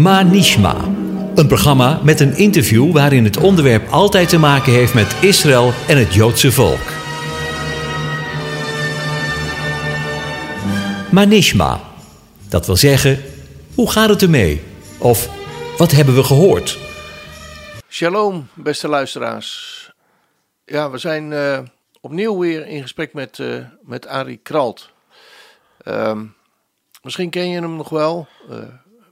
Manishma. Een programma met een interview waarin het onderwerp altijd te maken heeft met Israël en het Joodse volk. Manishma. Dat wil zeggen, hoe gaat het ermee? Of wat hebben we gehoord? Shalom, beste luisteraars. Ja, we zijn eh, opnieuw weer in gesprek met, uh, met Arie Kralt. Ehm, misschien ken je hem nog wel. Uh,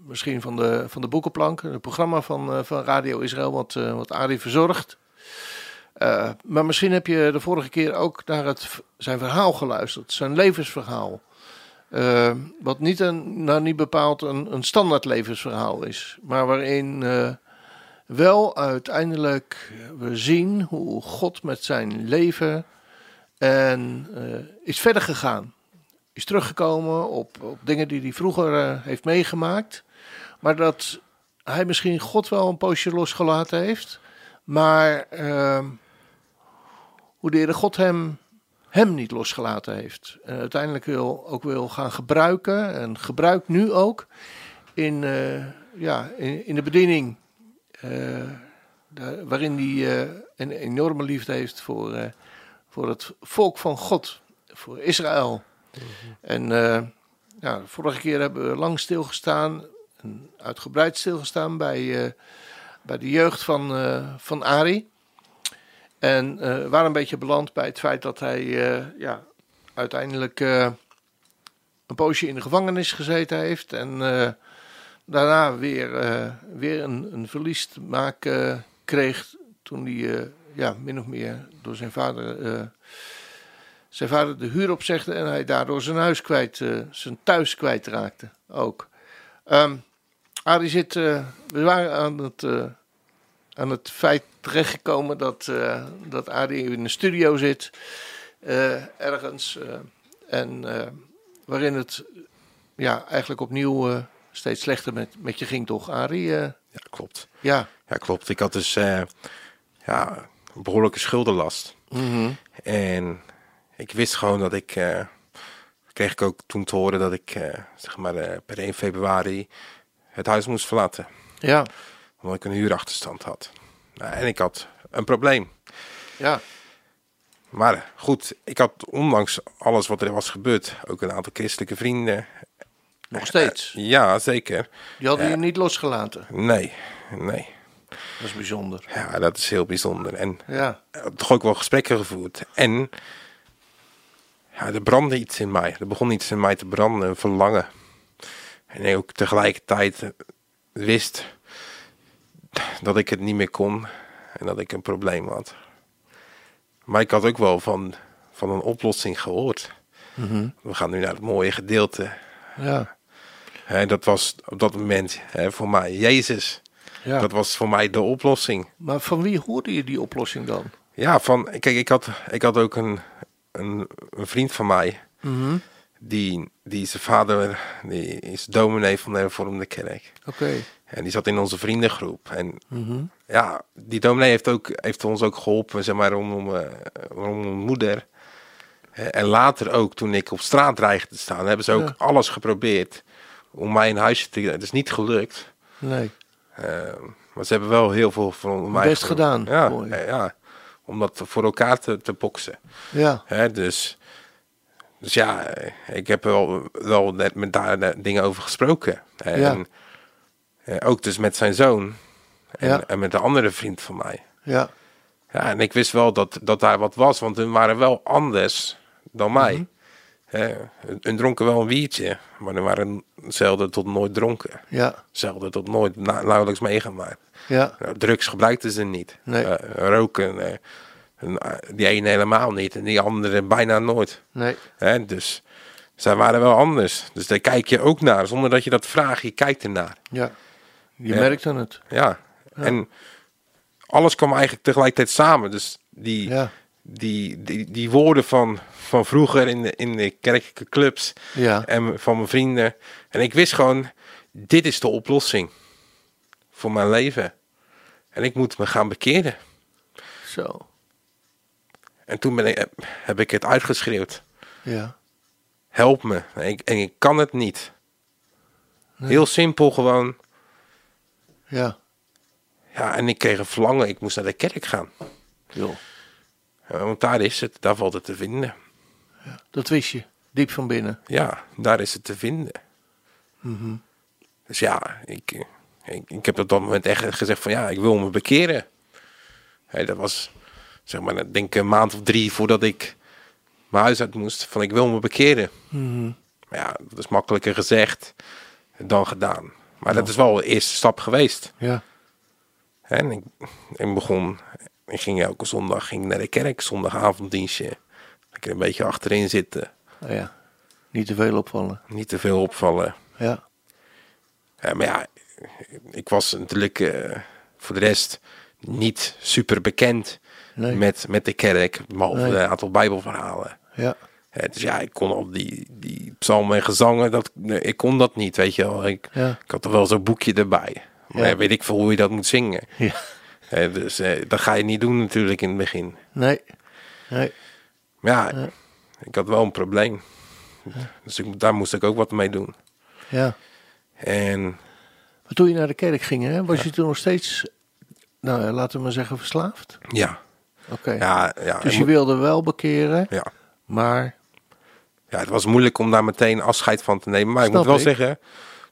misschien van de, van de Boekenplank, het programma van, van Radio Israël, wat, wat Arie verzorgt. maar misschien heb je de vorige keer ook naar het, zijn verhaal geluisterd, zijn levensverhaal. wat niet, een, nou niet bepaald een, een standaard levensverhaal is, maar waarin wel uiteindelijk we zien hoe God met zijn leven en uh, is verder gegaan. Is teruggekomen op, op dingen die hij vroeger uh, heeft meegemaakt. Maar dat hij misschien God wel een poosje losgelaten heeft. Maar uh, hoe de God hem, hem niet losgelaten heeft. En uiteindelijk wil, ook wil gaan gebruiken. En gebruikt nu ook in, uh, ja, in, in de bediening uh, waarin hij uh, een enorme liefde heeft voor, voor het volk van God, voor Israël. Mm -hmm. En ja, vorige keer hebben we lang stilgestaan, en uitgebreid stilgestaan bij, bij de jeugd van, van Ari. En waren een beetje beland bij het feit dat hij ja, uiteindelijk een poosje in de gevangenis gezeten heeft. En daarna weer, uh, weer een, een, verlies te maken kreeg toen hij uh, ja, min of meer door zijn vader, uh, zijn vader de huur opzegde en hij daardoor zijn huis kwijt, zijn thuis kwijtraakte ook. Um, Arie zit, we waren aan het, aan het feit terechtgekomen dat, dat Arie in een studio zit, ergens, en waarin het ja, eigenlijk opnieuw steeds slechter met, met je ging, toch, Arie? Ja, klopt. Ja. ja, klopt. Ik had dus ja, een behoorlijke schuldenlast. Mm -hmm. En ik wist gewoon dat ik... Kreeg ik ook toen te horen dat ik, zeg maar, per 1 februari het huis moest verlaten. Ja. Omdat ik een huurachterstand had. Nou, en ik had een probleem. Ja. Maar goed, ik had ondanks alles wat er was gebeurd, ook een aantal christelijke vrienden nog steeds? Uh, ja, zeker. Die hadden uh, je niet losgelaten? Nee, nee. Dat is bijzonder. Ja, dat is heel bijzonder. En ja. toch ook wel gesprekken gevoerd. En ja, er brandde iets in mij. Er begon iets in mij te branden, een verlangen. En ik ook tegelijkertijd wist dat ik het niet meer kon en dat ik een probleem had. Maar ik had ook wel van, van een oplossing gehoord. Mm -hmm. We gaan nu naar het mooie gedeelte. Ja. He, dat was op dat moment he, voor mij Jezus. Ja. Dat was voor mij de oplossing. Maar van wie hoorde je die oplossing dan? Ja, van, kijk, ik had, ik had ook een, een, een vriend van mij. Mm -hmm. Die, die zijn vader die is dominee van de hervormde kerk. Oké. Okay. En die zat in onze vriendengroep. En mm -hmm. ja, die dominee heeft, ook, heeft ons ook geholpen, zeg maar, om, om, om mijn moeder. En later ook, toen ik op straat dreigde te staan, hebben ze ook Ja. alles geprobeerd om mij een huisje te... Het is niet gelukt. Nee. Uh, maar ze hebben wel heel veel van mij Best gedaan. Ja, Mooi. ja, ja, om dat voor elkaar te, te boksen. Ja. Hè, dus, dus ja, ik heb wel, wel net met daar dingen over gesproken. Ja. En, eh, ook dus met zijn zoon en, Ja. en met een andere vriend van mij. Ja. Ja, en ik wist wel dat, dat daar wat was, want hun waren wel anders dan mij. Hè, hun- hun dronken wel een biertje, maar hun waren zelden tot nooit dronken. Ja. Zelden tot nooit na- nauwelijks meegemaakt. Ja. Nou, drugs gebruikten ze niet. Nee. Eh, roken, eh, die ene helemaal niet en die andere bijna nooit. Nee. Hè, dus zij waren wel anders. Dus daar kijk je ook naar, zonder dat je dat vraagt, je kijkt ernaar. Ja. Je Ja. merkte het. Ja. En alles kwam eigenlijk tegelijkertijd samen. Dus die, Ja. die, die, die woorden van, van vroeger in de, in de kerkelijke clubs Ja. en van mijn vrienden. En ik wist gewoon, dit is de oplossing voor mijn leven. En ik moet me gaan bekeren. Zo. En toen ben ik, heb ik het uitgeschreeuwd. Ja. Help me. En ik, en ik kan het niet. Nee. Heel simpel gewoon. Ja, Ja, en ik kreeg een verlangen, ik moest naar de kerk gaan. joh. Ja, want daar is het, daar valt het te vinden. Dat wist je, diep van binnen. Ja, daar is het te vinden. Mhm. Dus ja, ik, eh, ik, ik heb op dat moment echt gezegd van ja, ik wil me bekeren. Hè, dat was zeg maar, ik denk een maand of drie voordat ik mijn huis uit moest. Van ik wil me bekeren. Mhm. Maar ja, dat is makkelijker gezegd dan gedaan. Maar dat is wel de eerste stap geweest. Ja, En ik, ik begon, ik ging elke zondag ging naar de kerk, zondagavonddienstje. Ik een beetje achterin zitten, nou ja. Niet te veel opvallen. niet te veel opvallen. Ja, Ja, maar ja, ik was natuurlijk eh, voor de rest niet super bekend nee. met, met de kerk, behalve Nee. een aantal bijbelverhalen. Ja, dus ja, ik kon al die, die psalmen en gezangen, dat, ik kon dat niet, weet je wel. Ik, ja, ik had er wel zo'n boekje erbij. Maar Ja. weet ik veel hoe je dat moet zingen. ja. Dus eh, dat ga je niet doen natuurlijk in het begin. Nee, nee. Maar ja, ik had wel een probleem. Dus ik, daar moest ik ook wat mee doen. Ja. En Maar toen je naar de kerk ging, hè, was je toen nog steeds, nou ja, laten we maar zeggen, verslaafd? ja, Oké. ja, ja, dus je wilde wel bekeren, ja, maar ja, het was moeilijk om daar meteen afscheid van te nemen. Maar ik moet wel ik. zeggen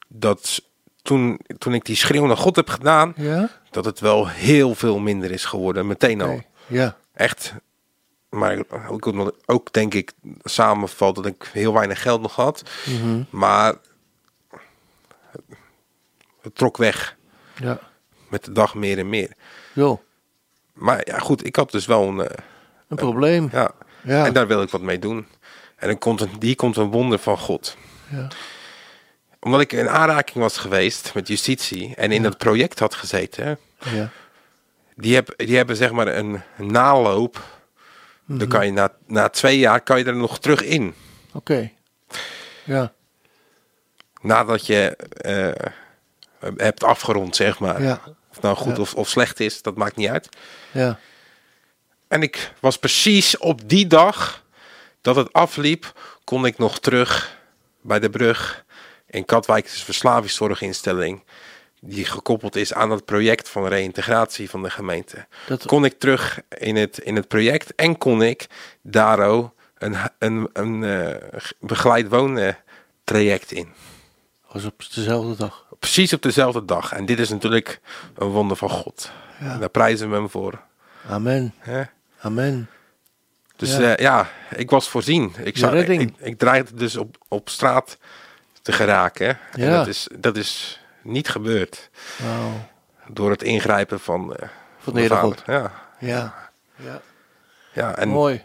dat toen, toen ik die schreeuw naar God heb gedaan, ja? dat het wel heel veel minder is geworden. Meteen al. Ja, Echt. Maar ook, ook denk ik samenvalt dat ik heel weinig geld nog had. Mhm. Maar het trok weg ja. met de dag meer en meer. Joh, Maar ja, goed, ik had dus wel een. eh, een probleem. ja, Ja. En daar wil ik wat mee doen. En dan komt een, die komt een wonder van God. Ja. Omdat ik in aanraking was geweest met justitie en in dat project had gezeten. Ja. Die, heb, die hebben zeg maar een naloop. Mhm. Dan kan je na, na twee jaar kan je er nog terug in. Oké. Ja, Nadat je eh, hebt afgerond, zeg maar. ja, het nou goed Ja. of, of slecht is, dat maakt niet uit. ja. En ik was precies op die dag dat het afliep, kon ik nog terug bij de brug in Katwijk, het is een verslavingszorginstelling, die gekoppeld is aan het project van reïntegratie van de gemeente. Dat, Kon ik terug in het, in het project en kon ik daar ook een, een, een eh, begeleid wonen traject in. was op dezelfde dag. Precies op dezelfde dag. En dit is natuurlijk een wonder van God. Ja. En daar prijzen we hem voor. Amen. Hè? Amen. Dus Ja. ja. ja, ik was voorzien. Ik, zag, ik, ik, ik dreigde dus op, op straat te geraken. En Ja. dat, is, dat is niet gebeurd. Door het ingrijpen van, eh, Van de. God. Ja, Ja. Ja. ja en Mooi.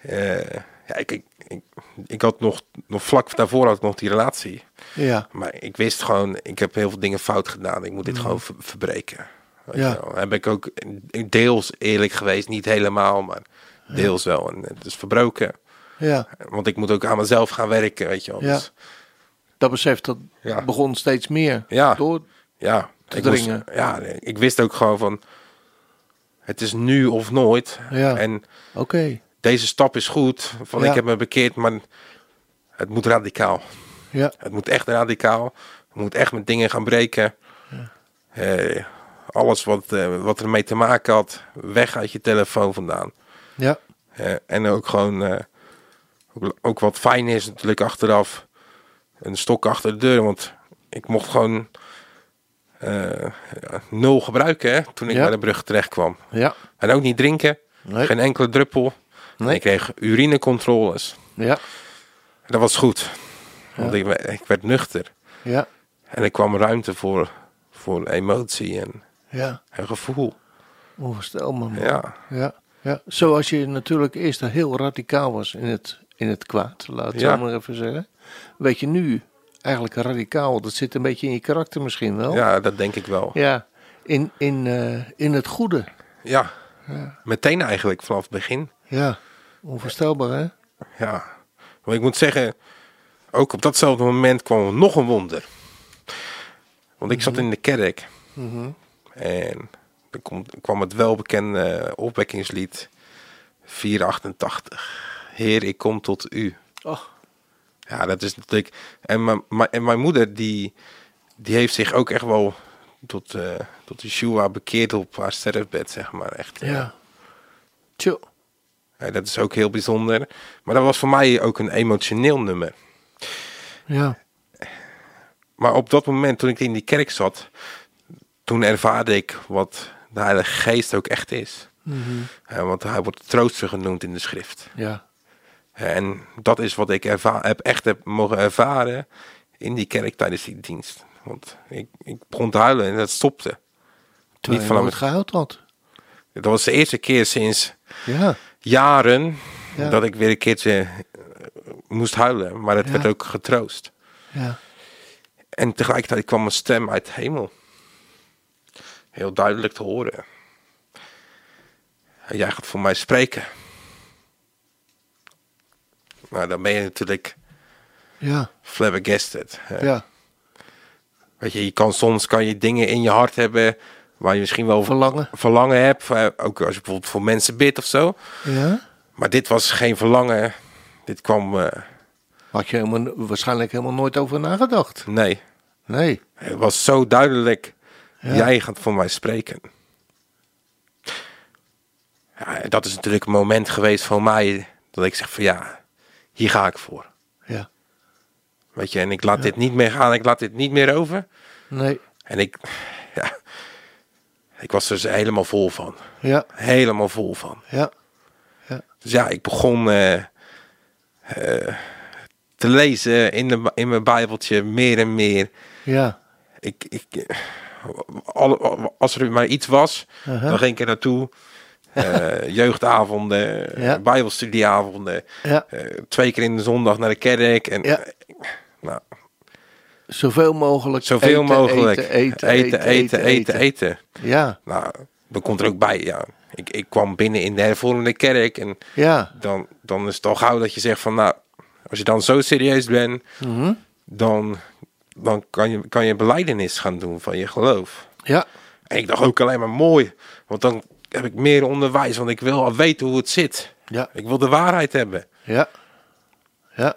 eh, ja, ik, ik, ik, ik had nog, nog vlak daarvoor had ik nog die relatie. Ja. Maar ik wist gewoon, ik heb heel veel dingen fout gedaan. Ik moet dit gewoon ver- verbreken. Weet. Ja. wel. Heb ik ook deels eerlijk geweest, niet helemaal, maar deels wel. En het is verbroken. Ja. Want ik moet ook aan mezelf gaan werken, weet je wel. Ja. Dus, Dat besef dat Ja. begon steeds meer. Ja. Door. ja, Te ik moest- dringen. ja, ik wist ook gewoon van, het is nu of nooit. Ja. En Oké. Deze stap is goed, van Ja. ik heb me bekeerd, maar het moet radicaal. Ja. Het moet echt radicaal. Je moet echt met dingen gaan breken. Eh, alles wat, eh, wat ermee te maken had, weg uit je telefoon vandaan. Ja. Eh, en ook gewoon, ook, ook wat fijn is natuurlijk achteraf, een stok achter de deur. Want ik mocht gewoon ja, nul gebruiken hè, toen ik Ja. bij de brug terecht kwam. Ja. En ook niet drinken, Nee. geen enkele druppel. Nee. Ik kreeg urinecontroles. Ja. Dat was goed, want Ja. ik, ik werd nuchter. Ja. En er kwam ruimte voor, voor emotie en, Ja. en gevoel. Onvoorstelbaar. man. Ja, Ja. Ja. Zoals je natuurlijk eerst heel radicaal was in het, in het kwaad, laat het Ja. zo maar even zeggen. Weet je nu eigenlijk radicaal, dat zit een beetje in je karakter misschien wel. ja dat denk ik wel. Ja. In, in, eh, in het goede. Ja, Ja. meteen eigenlijk vanaf het begin. Ja. Onvoorstelbaar hè? Ja, maar ik moet zeggen, ook op datzelfde moment kwam nog een wonder. Want ik zat in de kerk Mhm. en er kwam het welbekende opwekkingslied 488. Heer, ik kom tot u. Oh. Ja, dat is natuurlijk. En mijn, mijn- en mijn moeder, die, die heeft zich ook echt wel tot, eh tot Yeshua bekeerd op haar sterfbed, zeg maar. Echt, eh. Ja. Ja, dat is ook heel bijzonder. Maar dat was voor mij ook een emotioneel nummer. Ja. Maar op dat moment, toen ik in die kerk zat, toen ervaarde ik wat de Heilige Geest ook echt is. Ja, want hij wordt trooster genoemd in de schrift. Ja. En dat is wat ik erva- heb, echt heb mogen ervaren in die kerk tijdens die dienst. Want ik, ik begon te huilen en dat stopte. Terwijl Niet je van nooit gehuild had. Dat was de eerste keer sinds Ja. Jaren Ja. dat ik weer een keertje eh, moest huilen. Maar het Ja. werd ook getroost. Ja. En tegelijkertijd kwam een stem uit de hemel. Heel duidelijk te horen. En Jij gaat voor mij spreken. Nou, dan ben je natuurlijk Ja. flabbergasted. hè. Ja. Weet je, je kan soms kan je dingen in je hart hebben waar je misschien wel Verlangen. verlangen hebt. Ook als je bijvoorbeeld voor mensen bidt of zo. Ja. Maar dit was geen verlangen. Dit kwam, eh, Had je helemaal, waarschijnlijk helemaal nooit over nagedacht. nee. Nee. Het was zo duidelijk. Ja. Jij gaat voor mij spreken. Ja, dat is natuurlijk een moment geweest voor mij dat ik zeg van ja, hier ga ik voor. Ja. Weet je, en ik laat dit niet meer gaan, ik laat dit niet meer over. Nee. En ik, ik was er dus helemaal vol van. Ja. Helemaal vol van. Ja. Dus ja, ik begon eh, eh, te lezen in, de, in mijn bijbeltje meer en meer. Ja. Ik, ik, alle- als er maar iets was, dan ging ik er naartoe. Eh, jeugdavonden, Ja. bijbelstudieavonden, Ja. twee keer in de zondag naar de kerk. En, Ja. nou, Zoveel mogelijk. zoveel eten, mogelijk. Eten, eten, eten, eten, eten. eten. Ja. Nou, dat komt er ook bij, ja. Ik, ik kwam binnen in de hervormde kerk en Ja. dan, dan is het al gauw dat je zegt van, nou, als je dan zo serieus bent, Mhm. dan, dan kan, je, kan je beleidenis gaan doen van je geloof. Ja. En ik dacht ook alleen maar mooi, want dan heb ik meer onderwijs, want ik wil al weten hoe het zit. Ja. Ik wil de waarheid hebben. Ja. Ja.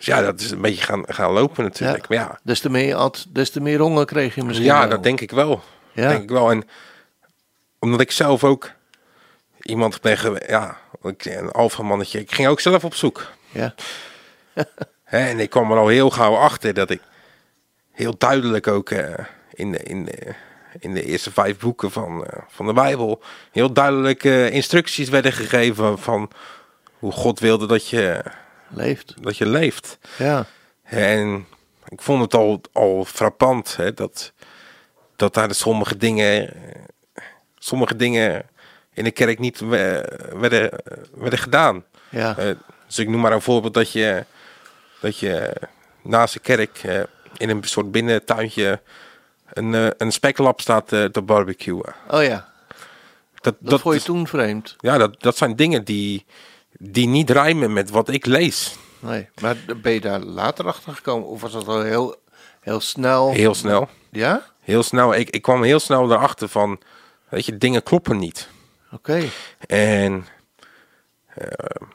Dus ja, dat is een beetje gaan, gaan lopen natuurlijk. Ja. Maar ja, Des te meer je at, des te meer honger kreeg je misschien ja wel. dat denk ik wel. Ja. Denk ik wel. En omdat ik zelf ook iemand ben geweest, ja, ik- een alfamannetje. Ik ging ook zelf op zoek. Ja. En ik kwam er al heel gauw achter dat ik heel duidelijk ook eh, in, de, in, de, in de eerste vijf boeken van, eh, van de Bijbel heel duidelijk eh, instructies werden gegeven van hoe God wilde dat je, Leeft. dat je leeft. Ja. En ik vond het al, al frappant hè, dat, dat daar sommige dingen, sommige dingen in de kerk niet we- werden, werden gedaan. Ja. Eh, dus ik noem maar een voorbeeld dat je, dat je naast de kerk eh, in een soort binnentuintje een, eh, een speklap staat te barbecuen. Oh ja. Dat, Dat, vond je is- toen vreemd. ja, dat, dat zijn dingen die, die niet rijmen met wat ik lees. Nee. Maar ben je daar later achter gekomen? Of was dat al heel, heel snel? Heel snel. Ja? Heel snel. Ik, ik kwam heel snel erachter van, weet je, dingen kloppen niet. Oké. En eh,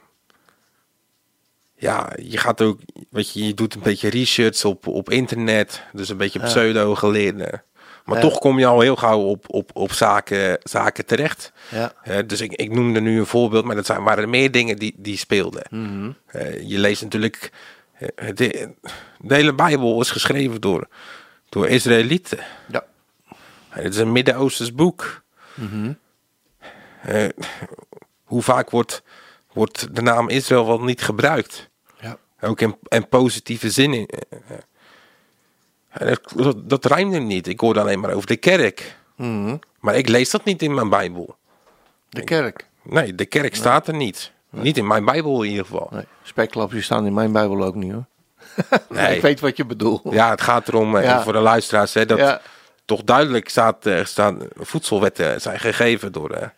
ja, je gaat ook, weet je, je doet een beetje research op, op internet, dus een beetje pseudo geleerde. Maar toch kom je al heel gauw op, op, op zaken, zaken terecht. Ja. Dus ik, ik noemde nu een voorbeeld, maar dat zijn, waren er meer dingen die, die speelden. Mhm. Je leest natuurlijk, de, de hele Bijbel is geschreven door, door Israëlieten. Ja. Het is een Midden-Oosters boek. Mhm. Hoe vaak wordt, wordt de naam Israël wel niet gebruikt? Ja. Ook in, in positieve zin. in- eh, dat, dat, rijmde niet. Ik hoorde alleen maar over de kerk. Mhm. Maar ik lees dat niet in mijn Bijbel. De kerk. Nee, de kerk staat er niet. Niet in mijn Bijbel in ieder geval. Nee. Speklapjes staan in mijn Bijbel ook niet hoor. Nee. Ik weet wat je bedoelt. Ja, het gaat erom, eh, Ja. voor de luisteraars, hè, dat Ja. toch duidelijk staat, eh, staan, voedselwetten zijn gegeven door de,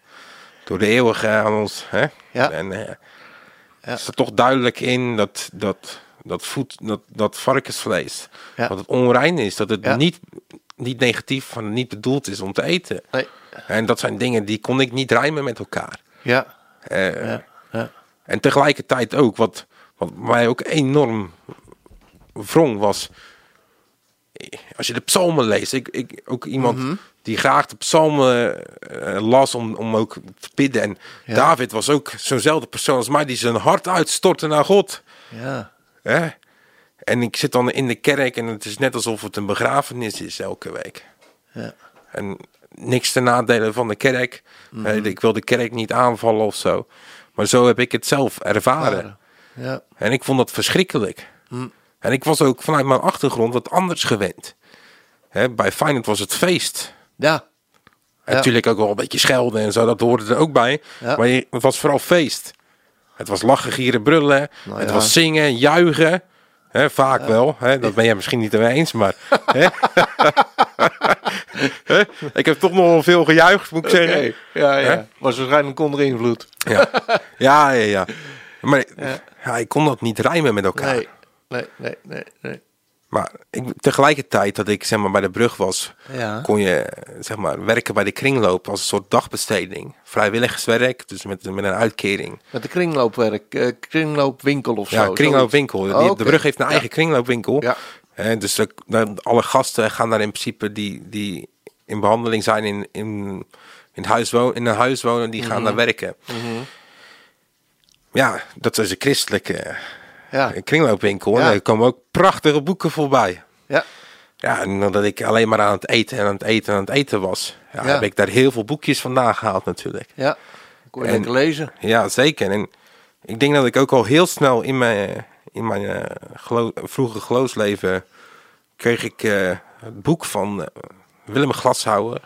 door de eeuwige aan ons. Hè? Ja. En eh Ja. er staat toch duidelijk in dat, dat, dat, voed, dat, dat varkensvlees, Ja. dat het onrein is, dat het Ja. niet, niet negatief, van niet bedoeld is om te eten. Nee. En dat zijn dingen die kon ik niet rijmen met elkaar. Ja. Eh, Ja. Ja. En tegelijkertijd ook, wat, wat mij ook enorm wrong was. als je de psalmen leest, ik, ik ook iemand die graag de psalmen eh, las om, om ook te bidden. En Ja. David was ook zo'nzelfde persoon als mij die zijn hart uitstortte naar God. Ja. Hè? En ik zit dan in de kerk en het is net alsof het een begrafenis is elke week. Ja. En niks ten nadele van de kerk. Mhm. Ik wil de kerk niet aanvallen of zo. Maar zo heb ik het zelf ervaren. Ja. En ik vond dat verschrikkelijk. Hm. En ik was ook vanuit mijn achtergrond wat anders gewend. Hè, bij Feyenoord was het feest. Ja. En Natuurlijk ook wel een beetje schelden en zo, dat hoorde er ook bij. Ja. Maar het was vooral feest. Het was lachen, gieren, brullen. Nou het ja. was zingen, juichen. Vaak wel. Dat ben jij misschien niet mee eens, maar... ik heb toch nog wel veel gejuicht, moet ik zeggen. Ja, ja. Was waarschijnlijk onder invloed. Ja. ja, ja, ja. Maar ja. ik kon dat niet rijmen met elkaar. Nee. Nee, nee, nee, nee. Maar ik, tegelijkertijd dat ik zeg maar, bij de brug was, Ja. kon je zeg maar, werken bij de kringloop als een soort dagbesteding. Vrijwilligerswerk, dus met, met een uitkering. Met de kringloopwerk, eh, kringloopwinkel of Ja, zo. kringloopwinkel. zoiets. Die- Oh, De brug heeft een Ja. eigen kringloopwinkel. Ja. Hè, dus de, alle gasten gaan daar in principe die, die in behandeling zijn in, in, in, huis wonen, in een huis wonen, die Mhm. gaan daar werken. Ja, dat is een christelijke Ja. eh, kringloopwinkel. En er komen ook prachtige boeken voorbij. Ja. Ja, en omdat ik alleen maar aan het eten en aan het eten en aan het eten was, ja, Ja. heb ik daar heel veel boekjes vandaan gehaald natuurlijk. Ja. Kon je lekker lezen. Ja, zeker. En ik denk dat ik ook al heel snel in mijn, in mijn eh, gelo- vroege geloofsleven kreeg ik eh, het boek van eh, Willem Glashouwer.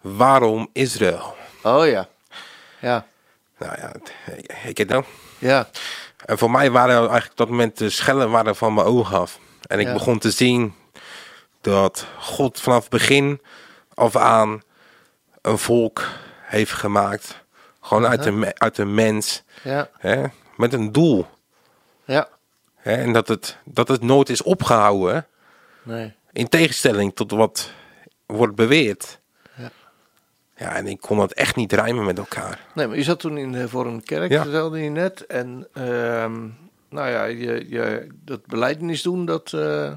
Waarom Israël? Oh ja. Ja. Nou ja, ik, het dan. Ja. En voor mij waren eigenlijk op dat moment de schellen waren van mijn ogen af. En ik Ja. begon te zien dat God vanaf het begin af aan een volk heeft gemaakt. Gewoon uit, een, uit een mens. Ja. Hè, met een doel. Ja. Hè, en dat het, dat het nooit is opgehouden. Nee. In tegenstelling tot wat wordt beweerd. Ja. En ik kon dat echt niet rijmen met elkaar. Nee, maar je zat toen in de vormde kerk, Ja. vertelde je net. En ehm, nou ja, je, je, dat beleidenis doen, dat, eh,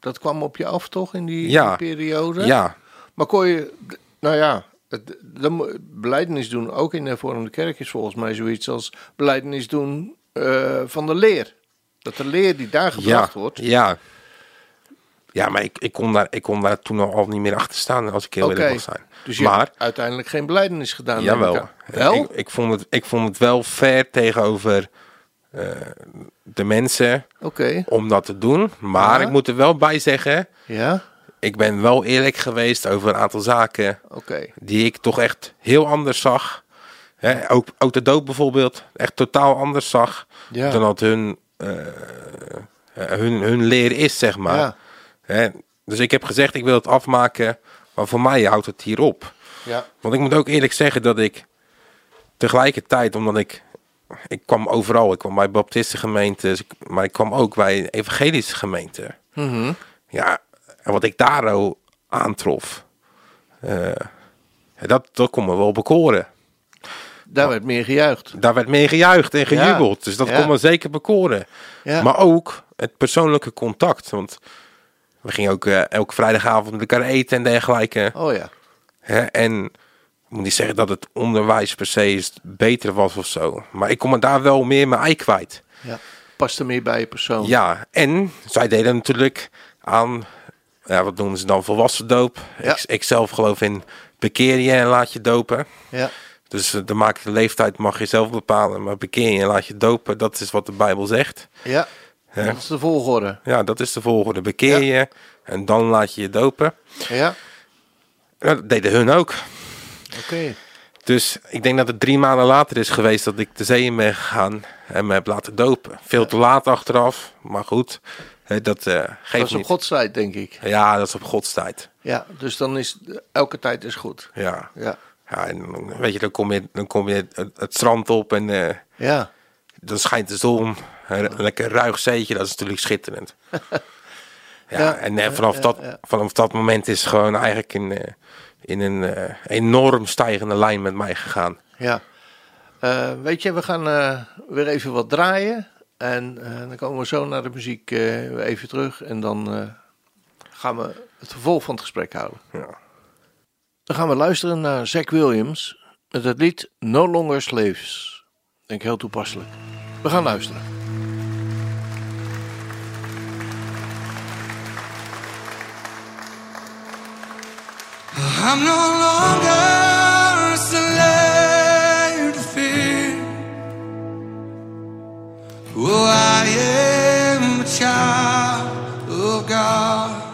dat kwam op je af toch in die, Ja. die periode? Ja, Maar kon je, nou ja, het, de, beleidenis doen, ook in de vormde kerk, is volgens mij zoiets als beleidenis doen eh, van de leer. Dat de leer die daar gebracht ja, wordt. ja. Ja, maar ik, ik, kon daar, ik kon daar toen al niet meer achter staan, als ik heel Oké. eerlijk zijn. Dus je maar, hebt uiteindelijk geen beleidenis gedaan. jawel. ik. Wel? Ik, ik, vond het, ik vond het wel fair tegenover eh, de mensen om dat te doen. Maar Ja. ik moet er wel bij zeggen, ja, ik ben wel eerlijk geweest over een aantal zaken die ik toch echt heel anders zag. Hè, ook, ook de dood bijvoorbeeld, echt totaal anders zag Ja. dan dat hun, eh, hun, hun leer is, zeg maar. Hè, dus ik heb gezegd, ik wil het afmaken, maar voor mij houdt het hier op. Ja, Want ik moet ook eerlijk zeggen dat ik tegelijkertijd, omdat ik, ik kwam overal, ik kwam bij baptistengemeentes, ik- maar ik kwam ook bij evangelische gemeenten. Mhm. Ja, en wat ik daar ook aantrof, eh, dat, dat kon me wel bekoren. daar werd meer gejuicht. Daar werd mee gejuicht en Ja, gejubeld, dus dat ja. kon me zeker bekoren. Ja. Maar ook het persoonlijke contact, want we gingen ook eh, elke vrijdagavond met elkaar eten en dergelijke. Oh ja, Hè, en ik moet niet zeggen dat het onderwijs per se is beter was of zo. Maar ik kon me daar wel meer mijn ei kwijt. ja. Past er meer bij je persoon. Ja, en zij deden natuurlijk aan, ja, wat noemen ze dan, volwassen doop. Ja. Ik, ik zelf geloof in bekeer je en laat je dopen. Ja, Dus eh, de maak de leeftijd mag je zelf bepalen. Maar bekeer je en laat je dopen, dat is wat de Bijbel zegt. ja. Dat is de volgorde. Ja, dat is de volgorde. Bekeer je en dan laat je je dopen. Ja, dat deden hun ook. oké. Dus ik denk dat het drie maanden later is geweest dat ik de zee in ben gegaan en me heb laten dopen. Veel te laat achteraf, maar goed, dat eh Dat is op. Gods tijd, denk ik. Ja, dat is op Gods tijd. Ja, dus dan is elke tijd is goed. Ja. Ja, ja en weet je, dan kom je, dan kom je het, het strand op en eh, ja, dan schijnt de zon. Een lekker ruig zeetje, dat is natuurlijk schitterend. ja, en eh, vanaf, dat, vanaf dat moment is het gewoon eigenlijk in, eh, in een eh, enorm stijgende lijn met mij gegaan. Ja. Weet je, we gaan weer even wat draaien. En dan komen we zo naar de muziek even terug. En dan gaan we het vervolg van het gesprek houden. Ja. Dan gaan we luisteren naar Zack Williams met het lied No Longer Slaves. Denk heel toepasselijk. We gaan luisteren. I'm no longer a slave to fear. Oh, I am a child of God.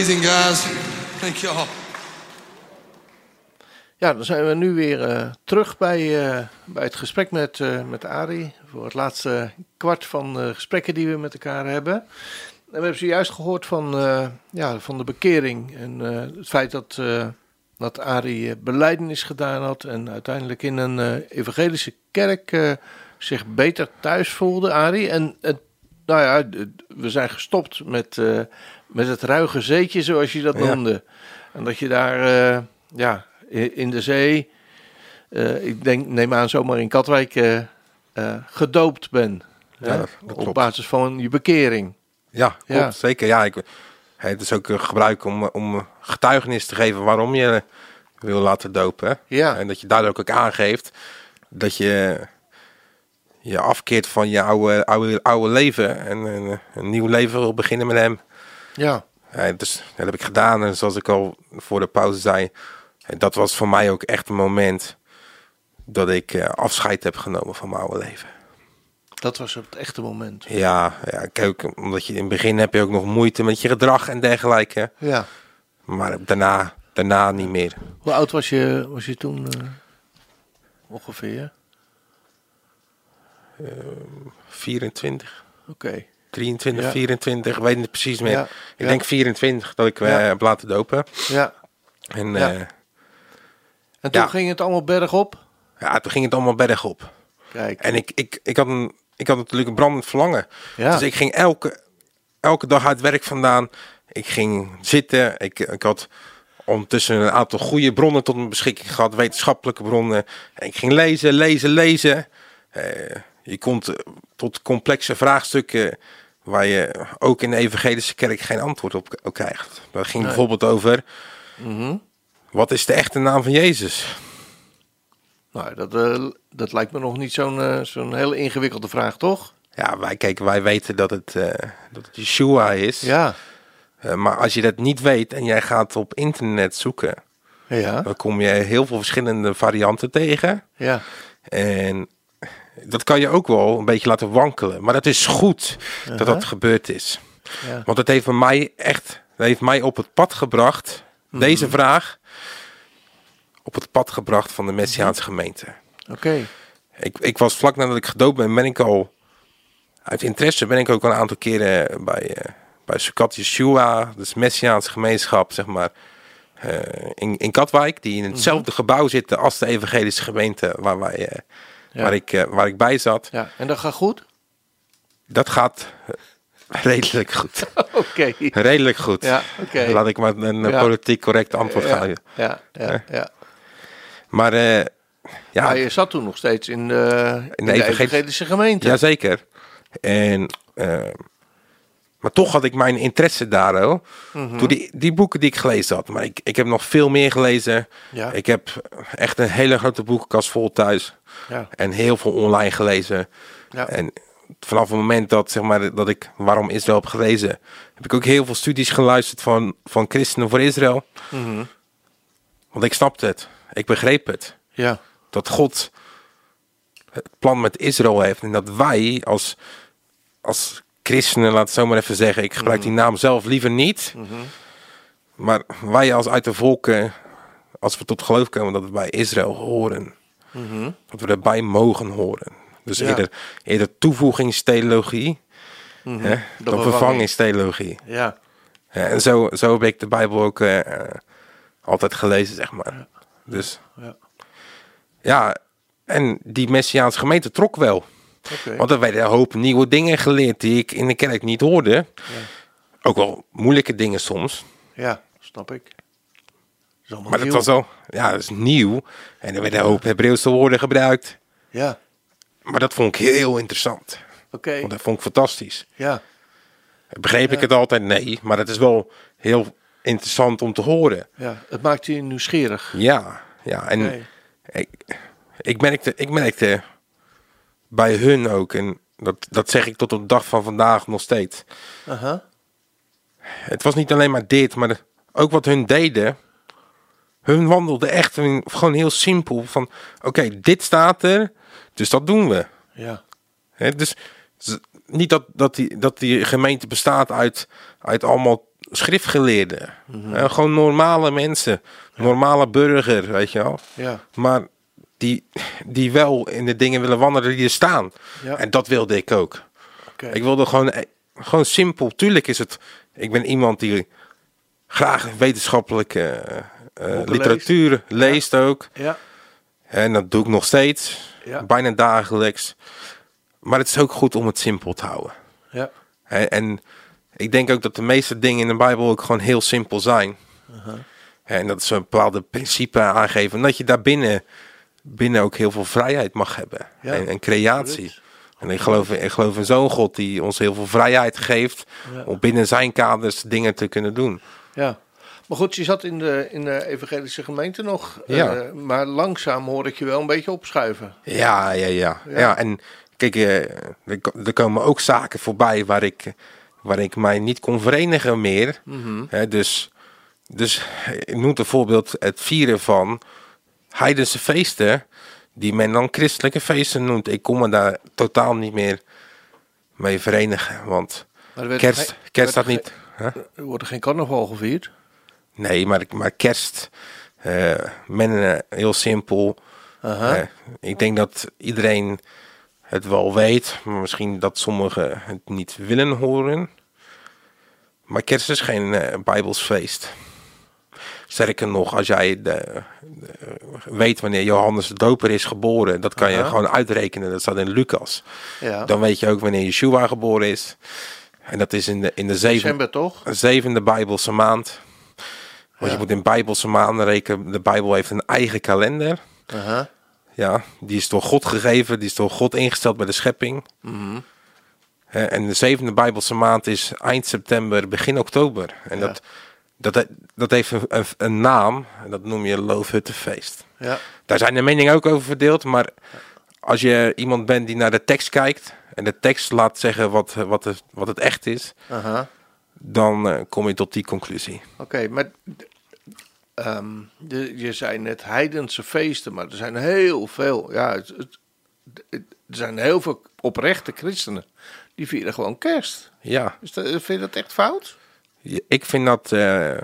Amazing, guys. Thank you all. Ja, dan zijn we nu weer eh, terug bij, eh, bij het gesprek met, eh met Arie. Voor het laatste kwart van de gesprekken die we met elkaar hebben. En we hebben zojuist gehoord van, ja, van de bekering. En het feit dat, dat Arie beleidenis gedaan had. En uiteindelijk in een evangelische kerk zich beter thuis voelde, Arie. En het, nou ja, we zijn gestopt met, eh, met het ruige zeetje, zoals je dat Ja. noemde. En dat je daar, eh, ja, in de zee, eh, ik denk, neem aan zomaar in Katwijk, gedoopt ben. Ja, hè? dat- dat Op klopt. basis van je bekering. Ja, klopt, Ja. zeker. Ja, ik, het is ook een gebruik om, om getuigenis te geven waarom je wil laten dopen. hè. Ja. En dat je daardoor ook aangeeft dat je je afkeert van je oude, oude, oude leven en een, een nieuw leven wil beginnen met hem. Ja, Ja, dus dat heb ik gedaan. En zoals ik al voor de pauze zei, eh, dat was voor mij ook echt een moment dat ik eh, afscheid heb genomen van mijn oude leven. dat was het echte moment. Ja, ja kijk, omdat je in het begin heb je ook nog moeite met je gedrag en dergelijke. Ja. Maar daarna, daarna niet meer. Hoe oud was je, was je toen eh, ongeveer? 24, Oké. 23, Ja. 24, ik weet niet precies meer. Ja, Ik denk 24 dat ik eh, Ja. heb laten dopen. Ja. En ja. En toen ging het allemaal bergop? ja, toen ging het allemaal bergop. Kijk. En ik, ik, ik, had een, ik had natuurlijk een brandend verlangen. Ja. Dus ik ging elke, elke dag uit werk vandaan. Ik ging zitten. Ik, ik had ondertussen een aantal goede bronnen tot mijn beschikking gehad. Wetenschappelijke bronnen. En ik ging lezen, lezen, lezen. Eh, je komt eh, tot complexe vraagstukken waar je ook in de evangelische kerk geen antwoord op, krijgt. Dat ging bijvoorbeeld over, Mhm. wat is de echte naam van Jezus? Nou, dat, eh, dat lijkt me nog niet zo'n eh, zo'n hele ingewikkelde vraag, toch? Ja, wij, kijk, wij weten dat het, dat het Yeshua is. Ja. Maar als je dat niet weet en jij gaat op internet zoeken, Ja. dan kom je heel veel verschillende varianten tegen. Ja. En dat kan je ook wel een beetje laten wankelen. Maar het is goed dat dat gebeurd is. Ja. Want het heeft mij echt, het heeft mij op het pad gebracht, deze vraag, op het pad gebracht van de Messiaanse gemeente. Oké. Ik, ik was vlak nadat ik gedoopt ben, ben ik al uit interesse ben ik ook een aantal keren bij, eh bij Sukkot Yeshua, dus Messiaanse gemeenschap, zeg maar, eh, in, in Katwijk, die in hetzelfde gebouw zitten als de evangelische gemeente waar, wij, eh. Waar, ik, eh, waar ik bij zat. Ja. En dat gaat goed? Dat gaat redelijk goed. Oké. redelijk goed. Ja, oké. Laat ik maar een Ja. politiek correct antwoord Ja. geven. Ja. Ja. ja. Maar eh, ja, Maar je zat toen nog steeds in de, in de evangelische- evangelische gemeente. Jazeker. En, eh, maar toch had ik mijn interesse daar. Mhm. Door die, die boeken die ik gelezen had. Maar ik, ik heb nog veel meer gelezen. Ja. Ik heb echt een hele grote boekenkast vol thuis. Ja. En heel veel online gelezen. Ja. En vanaf het moment dat, zeg maar, dat ik Waarom Israël heb gelezen... heb ik ook heel veel studies geluisterd van, van Christenen voor Israël. Mhm. Want ik snapte het. Ik begreep het. Ja. Dat God het plan met Israël heeft. En dat wij als, als christenen, laat het zo maar even zeggen. Ik gebruik die naam zelf liever niet. Maar wij als uit de volken, als we tot geloof komen dat we bij Israël horen. Dat we erbij mogen horen. Dus Ja. eerder, eerder toevoegingstheologie hè, dan vervanging. vervangingstheologie. Ja. Ja, en zo, zo heb ik de Bijbel ook eh, altijd gelezen, zeg maar. Dus Ja. ja, en die Messiaanse gemeente trok wel. Want er werden een hoop nieuwe dingen geleerd die ik in de kerk niet hoorde. Ook wel moeilijke dingen soms. Ja, snap ik. Maar nieuw. was al, ja, dat is nieuw. En er werden een hoop Hebreeuwse woorden gebruikt. Ja. Maar dat vond ik heel interessant. Oké. Want dat vond ik fantastisch. Ja. Begreep ik het altijd? Nee. Maar het is wel heel interessant om te horen. Ja. Het maakt je nieuwsgierig. Ja, ja. En Nee. ik, ik, merkte, ik merkte bij hun ook, en dat, dat zeg ik tot op de dag van vandaag nog steeds. Het was niet alleen maar dit, maar ook wat hun deden. Hun wandelde echt gewoon heel simpel van, oké, dit staat er, dus dat doen we. Ja. Dus niet dat, dat, die, dat die gemeente bestaat uit, uit allemaal schriftgeleerden. Hè, gewoon normale mensen, normale burger, weet je wel. Ja. Maar die, die wel in de dingen willen wandelen die er staan. Ja. En dat wilde ik ook. Ik wilde gewoon, eh, gewoon simpel. Tuurlijk is het. Ik ben iemand die graag wetenschappelijke eh, eh, literatuur leest ook. Ja. En dat doe ik nog steeds. Ja. Bijna dagelijks. Maar het is ook goed om het simpel te houden. Ja. Hè, En ik denk ook dat de meeste dingen in de Bijbel ook gewoon heel simpel zijn. Hè, En dat ze een bepaalde principe aangeven. En dat je daarbinnen binnen ook heel veel vrijheid mag hebben. Ja, en, en creatie. absoluut. En ik geloof, in- ik geloof in zo'n God die ons heel veel vrijheid geeft. Ja. Om binnen zijn kaders dingen te kunnen doen. Ja. Maar goed, je zat in de, in de evangelische gemeente nog. Ja. eh, maar langzaam hoor ik je wel een beetje opschuiven. Ja, ja, ja. Ja. ja. en kijk, eh, er, ko- komen ook zaken voorbij waar ik, waar ik mij niet kon verenigen meer. Hè, dus, dus ik noem bijvoorbeeld het vieren van heidense feesten, die men dan christelijke feesten noemt. Ik kon me daar totaal niet meer mee verenigen, want er kerst, geen- er kerst werd niet... Huh? Er wordt er geen carnaval gevierd. Nee, maar, maar kerst, eh, men eh, heel simpel. Eh, ik denk dat iedereen het wel weet, maar misschien dat sommigen het niet willen horen. Maar kerst is geen Bijbels feest. Sterker nog, als jij de, de- weet wanneer Johannes de Doper is geboren, dat kan je gewoon uitrekenen. Dat staat in Lucas. Ja. Dan weet je ook wanneer Yeshua geboren is. En dat is in de, in de zeven, December toch? zevende Bijbelse maand. Want Ja. je moet in Bijbelse maanden rekenen. De Bijbel heeft een eigen kalender. Ja, die is door God gegeven, die is door God ingesteld bij de schepping. Mhm. En de zevende Bijbelse maand is eind september, begin oktober. En Ja. dat, dat, dat heeft een, een, een naam, en dat noem je Loofhuttenfeest. Ja. Daar zijn de meningen ook over verdeeld, maar als je iemand bent die naar de tekst kijkt en de tekst laat zeggen wat, wat, het, wat het echt is, dan eh, kom je tot die conclusie. Oké, maar ehm, de, je zei net heidense feesten, maar er zijn heel veel, ja, het, het- het- er zijn heel veel oprechte christenen die vieren gewoon kerst. Ja, Is dat, vind je dat echt fout? Ik vind dat eh,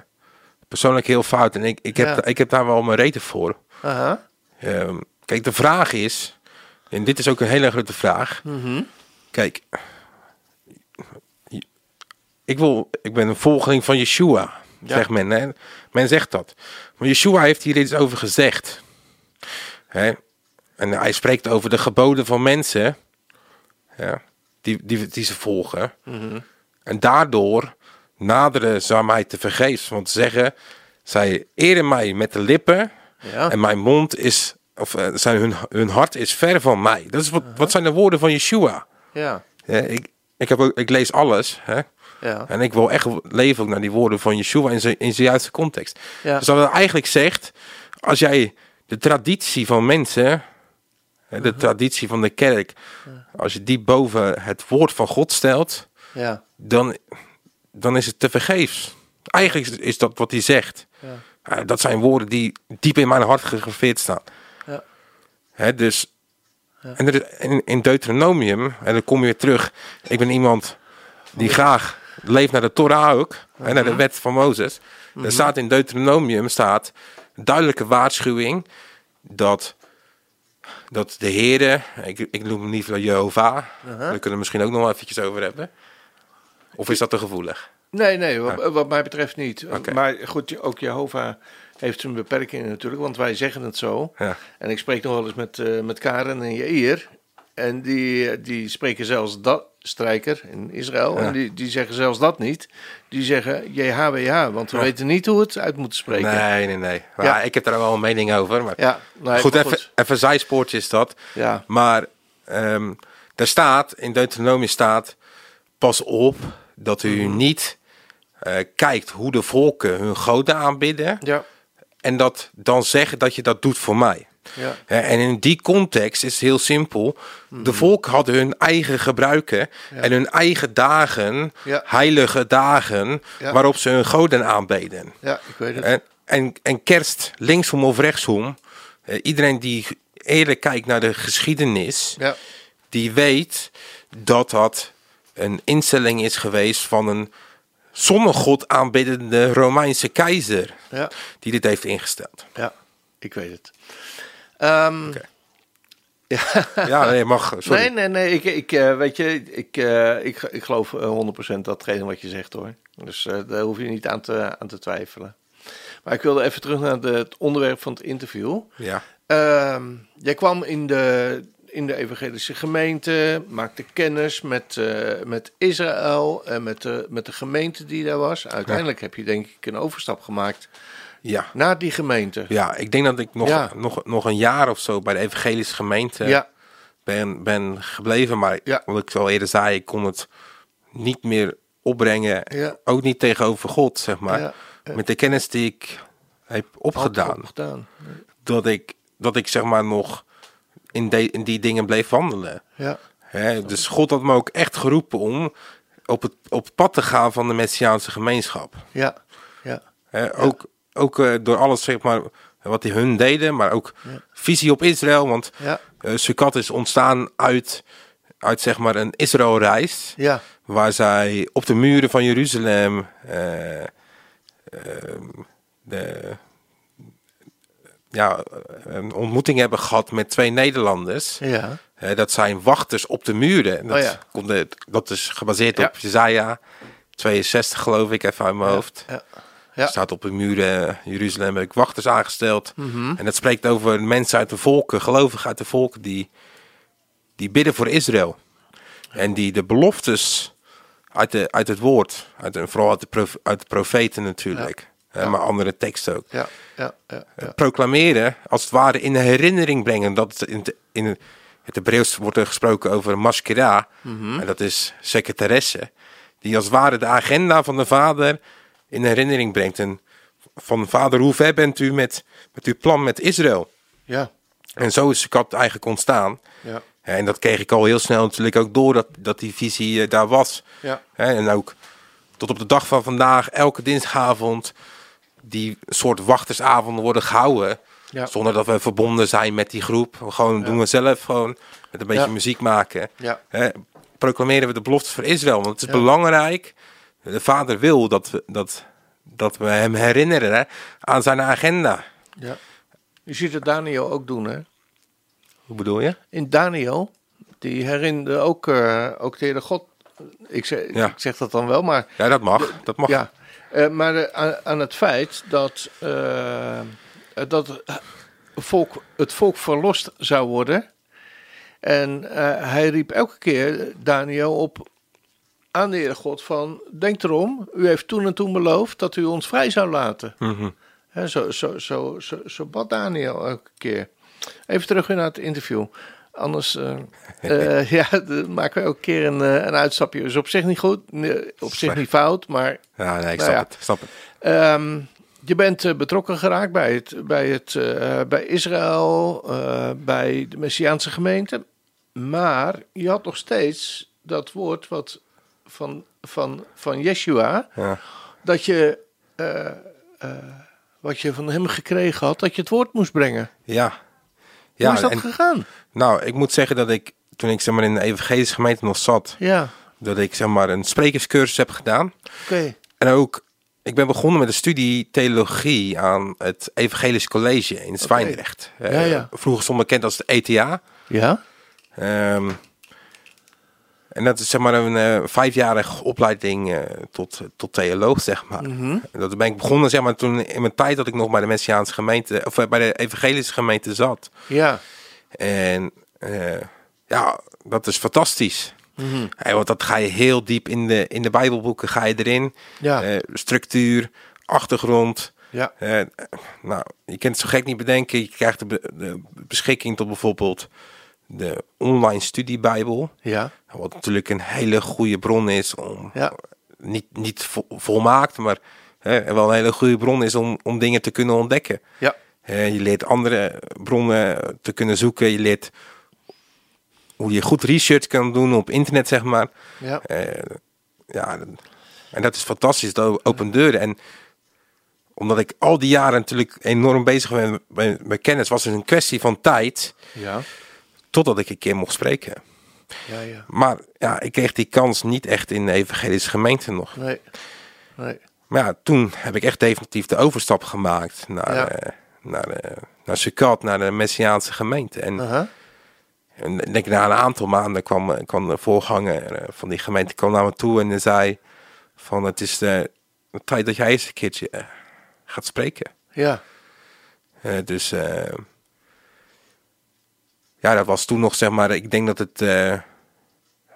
persoonlijk heel fout en ik, ik, heb, Ja. ik heb daar wel mijn reden voor. Ehm, kijk, de vraag is, en dit is ook een hele grote vraag. Mhm. Kijk, ik, wil, ik ben een volgeling van Yeshua, Ja. zegt men. Hè? Men zegt dat. Maar Yeshua heeft hier iets over gezegd. Hè? En hij spreekt over de geboden van mensen ja, die, die, die ze volgen. Mhm. En daardoor naderen ze mij te vergeefs. Want ze zeggen, zij eren mij met de lippen Ja. en mijn mond is, of eh, zijn hun, hun hart is ver van mij. Dat is wat, wat zijn de woorden van Yeshua. Ja. Ja, ik, ik, heb ook, ik lees alles. Hè? Ja. En ik wil echt leven ook naar die woorden van Yeshua in zijn, in zijn juiste context. Ja. Dus dat het eigenlijk zegt, als jij de traditie van mensen, hè, de traditie van de kerk, als je die boven het woord van God stelt, Ja. dan, dan is het te vergeefs. Eigenlijk is- dat wat hij zegt. Ja. Eh, dat zijn woorden die diep in mijn hart gegraveerd staan. Ja. Hè, dus, en er, is- in, in Deuteronomium, en dan kom je weer terug. Ik ben iemand die graag leeft naar de Torah ook, hè, naar de wet van Mozes. Er staat in Deuteronomium staat duidelijke waarschuwing dat, dat de Heere, ik, ik noem hem niet Jehovah, daar kunnen we het misschien ook nog wel eventjes over hebben. Of is dat te gevoelig? Nee, nee, wat, wat mij betreft niet. Maar goed, ook Jehovah heeft zijn beperkingen natuurlijk, want wij zeggen het zo. Ja. En ik spreek nog wel eens met, eh, met Karen en Jair. En die, die spreken zelfs dat, strijker in Israël. Ja. En die, die zeggen zelfs dat niet. Die zeggen JHWH, want we Ja. weten niet hoe het uit moeten spreken. Nee, nee, nee. Maar Ja. Ik heb daar wel een mening over. Maar Ja, nee, goed, even, even een zijspoortje is dat. Ja, Maar ehm er staat, in Deuteronomie staat, pas op dat u Mhm. niet eh, kijkt hoe de volken hun goden aanbidden. ja, En dat dan zeggen dat je dat doet voor mij. ja, En in die context is het heel simpel. Mhm. De volken hadden hun eigen gebruiken en hun eigen dagen, Ja. heilige dagen, waarop ze hun goden aanbeden. ja, ik weet het. En, en, en kerst, linksom of rechtsom, iedereen die eerlijk kijkt naar de geschiedenis, die weet dat dat een instelling is geweest van een zonnegod aanbiddende Romeinse keizer ja, die dit heeft ingesteld. ja, ik weet het. Ehm, ja, Ja, nee, mag. Sorry. Nee, nee, nee. Ik, ik, eh, weet je, ik, eh, ik, ik geloof eh, 100% datgene wat je zegt hoor. Dus eh, daar hoef je niet aan te, aan te twijfelen. Maar ik wilde even terug naar de, het onderwerp van het interview. Ja, Ehm, jij kwam in de, in de evangelische gemeente, maakte kennis met, eh, met Israël en met de, met de gemeente die daar was. Uiteindelijk heb je denk ik een overstap gemaakt ja. naar die gemeente. Ja, ik denk dat ik nog, Ja. nog, nog een jaar of zo bij de evangelische gemeente ja, ben, ben gebleven. Maar Ja. wat ik al eerder zei, ik kon het niet meer opbrengen. Ja. Ook niet tegenover God, zeg maar. Met de kennis die ik heb opgedaan. opgedaan. Dat ik, dat ik zeg maar nog in, de, in die dingen bleef wandelen. Ja, Hè, dus God had me ook echt geroepen om op het, op het pad te gaan van de Messiaanse gemeenschap. ja, ja, Hè, Ook, ook eh, door alles zeg maar, wat die hun deden, maar ook Ja. visie op Israël. Want ja, eh Sukkot is ontstaan uit, uit zeg maar een Israëlreis. ja, Waar zij op de muren van Jeruzalem eh, ehm, de, ja, een ontmoeting hebben gehad met twee Nederlanders. ja. Dat zijn wachters op de muren. En Dat, Oh ja. komt de- dat is gebaseerd Ja. op Jezaja 62 geloof ik, even uit mijn hoofd. Ja, ja, staat op de muren Jeruzalem heb ik wachters aangesteld. Mhm. En dat spreekt over mensen uit de volken, gelovigen uit de volken, die, die bidden voor Israël. En die de beloftes uit, de, uit het woord, uit de, vooral uit de, prof- uit de profeten natuurlijk, Ja. maar andere teksten ook, ja, ja, ja, proclameren, als het ware in herinnering brengen. Dat in, het- in het- Hebreeuws wordt er gesproken over maskera, Mhm. en dat is secretaresse, die als het ware de agenda van de vader in herinnering brengt. En van vader, hoe ver bent u met, met uw plan met Israël? ja, En zo is Sukkot eigenlijk ontstaan. ja, En dat kreeg ik al heel snel natuurlijk ook door dat, dat die visie eh, daar was. ja, En ook tot op de dag van vandaag, elke dinsdagavond, die soort wachtersavonden worden gehouden. Ja. Zonder dat we verbonden zijn met die groep. We gewoon doen we zelf gewoon met een beetje muziek maken. Hè, proclameren we de beloftes voor Israël. Want het is belangrijk. De vader wil dat we, dat, dat we hem herinneren hè, aan zijn agenda. ja. Je ziet het Daniel ook doen, hè? Hoe bedoel je? In Daniel, die herinnerde ook, eh, ook de Heere God. Ik zeg, Ja. ik zeg dat dan wel, maar Ja, dat mag. Dat mag. Ja, eh, maar eh, aan, aan het feit dat, eh, dat het volk, het volk verlost zou worden. En hij riep elke keer Daniel op aan de Heere God van... Denk erom, u heeft toen en toen beloofd dat u ons vrij zou laten. Hè, zo, zo, zo, zo, zo bad Daniel elke keer. Even terug naar het interview. Anders eh, eh, ja, dan maken we elke keer een, eh, een uitstapje. Is op zich niet goed, op zich niet fout, maar Ja, nee, ik Nou snap ja. het. Snap het. Ehm, je bent betrokken geraakt bij, het, bij, het, bij Israël, bij de Messiaanse gemeente. Maar je had nog steeds dat woord wat van, van, van Yeshua. Ja. Dat je, wat je van hem gekregen had, dat je het woord moest brengen. Ja. Hoe is dat en, gegaan? nou, ik moet zeggen dat ik, toen ik zeg maar in de evangelische gemeente nog zat, Ja, dat ik zeg maar een sprekerscursus heb gedaan. oké. En ook, ik ben begonnen met een studie theologie aan het Evangelisch College in Zwijndrecht. Eh, Ja, ja. Vroeger stond bekend als de ETA. Ja? Ehm, en dat is zeg maar een eh, vijfjarige opleiding eh, tot, tot theoloog, zeg maar. Mhm. Dat ben ik begonnen zeg maar toen in mijn tijd dat ik nog bij de Messiaanse gemeente, of eh, bij de evangelische gemeente zat. Ja. En ja, dat is fantastisch. Hey, want dat ga je heel diep in de, in de Bijbelboeken ga je erin. Ja. Structuur, achtergrond. Ja. Nou, je kunt het zo gek niet bedenken. Je krijgt de, be- de beschikking tot bijvoorbeeld de online studiebijbel. Ja. Wat natuurlijk een hele goede bron is om, Ja. niet, niet vo- volmaakt, maar hè, wel een hele goede bron is om, om dingen te kunnen ontdekken. Ja. Eh, je leert andere bronnen te kunnen zoeken. Je leert hoe je goed research kan doen op internet, zeg maar. Ja. Eh, ja, en dat is fantastisch. Dat opent deuren. En omdat ik al die jaren natuurlijk enorm bezig ben met, met kennis, was het een kwestie van tijd Ja. Totdat ik een keer mocht spreken. Ja, ja. Maar ja, ik kreeg die kans niet echt in de evangelische gemeente nog. Nee. Nee. Maar ja, toen heb ik echt definitief de overstap gemaakt naar, Ja. eh, naar, eh, naar Sukkot, naar de Messiaanse gemeente. En, Aha. en denk na een aantal maanden kwam, eh, kwam de voorganger van die gemeente kwam naar me toe en zei van het is de, de tijd dat jij eens een keertje gaat spreken. Ja. Dus ja, dat was toen nog zeg maar, ik denk dat het, eh,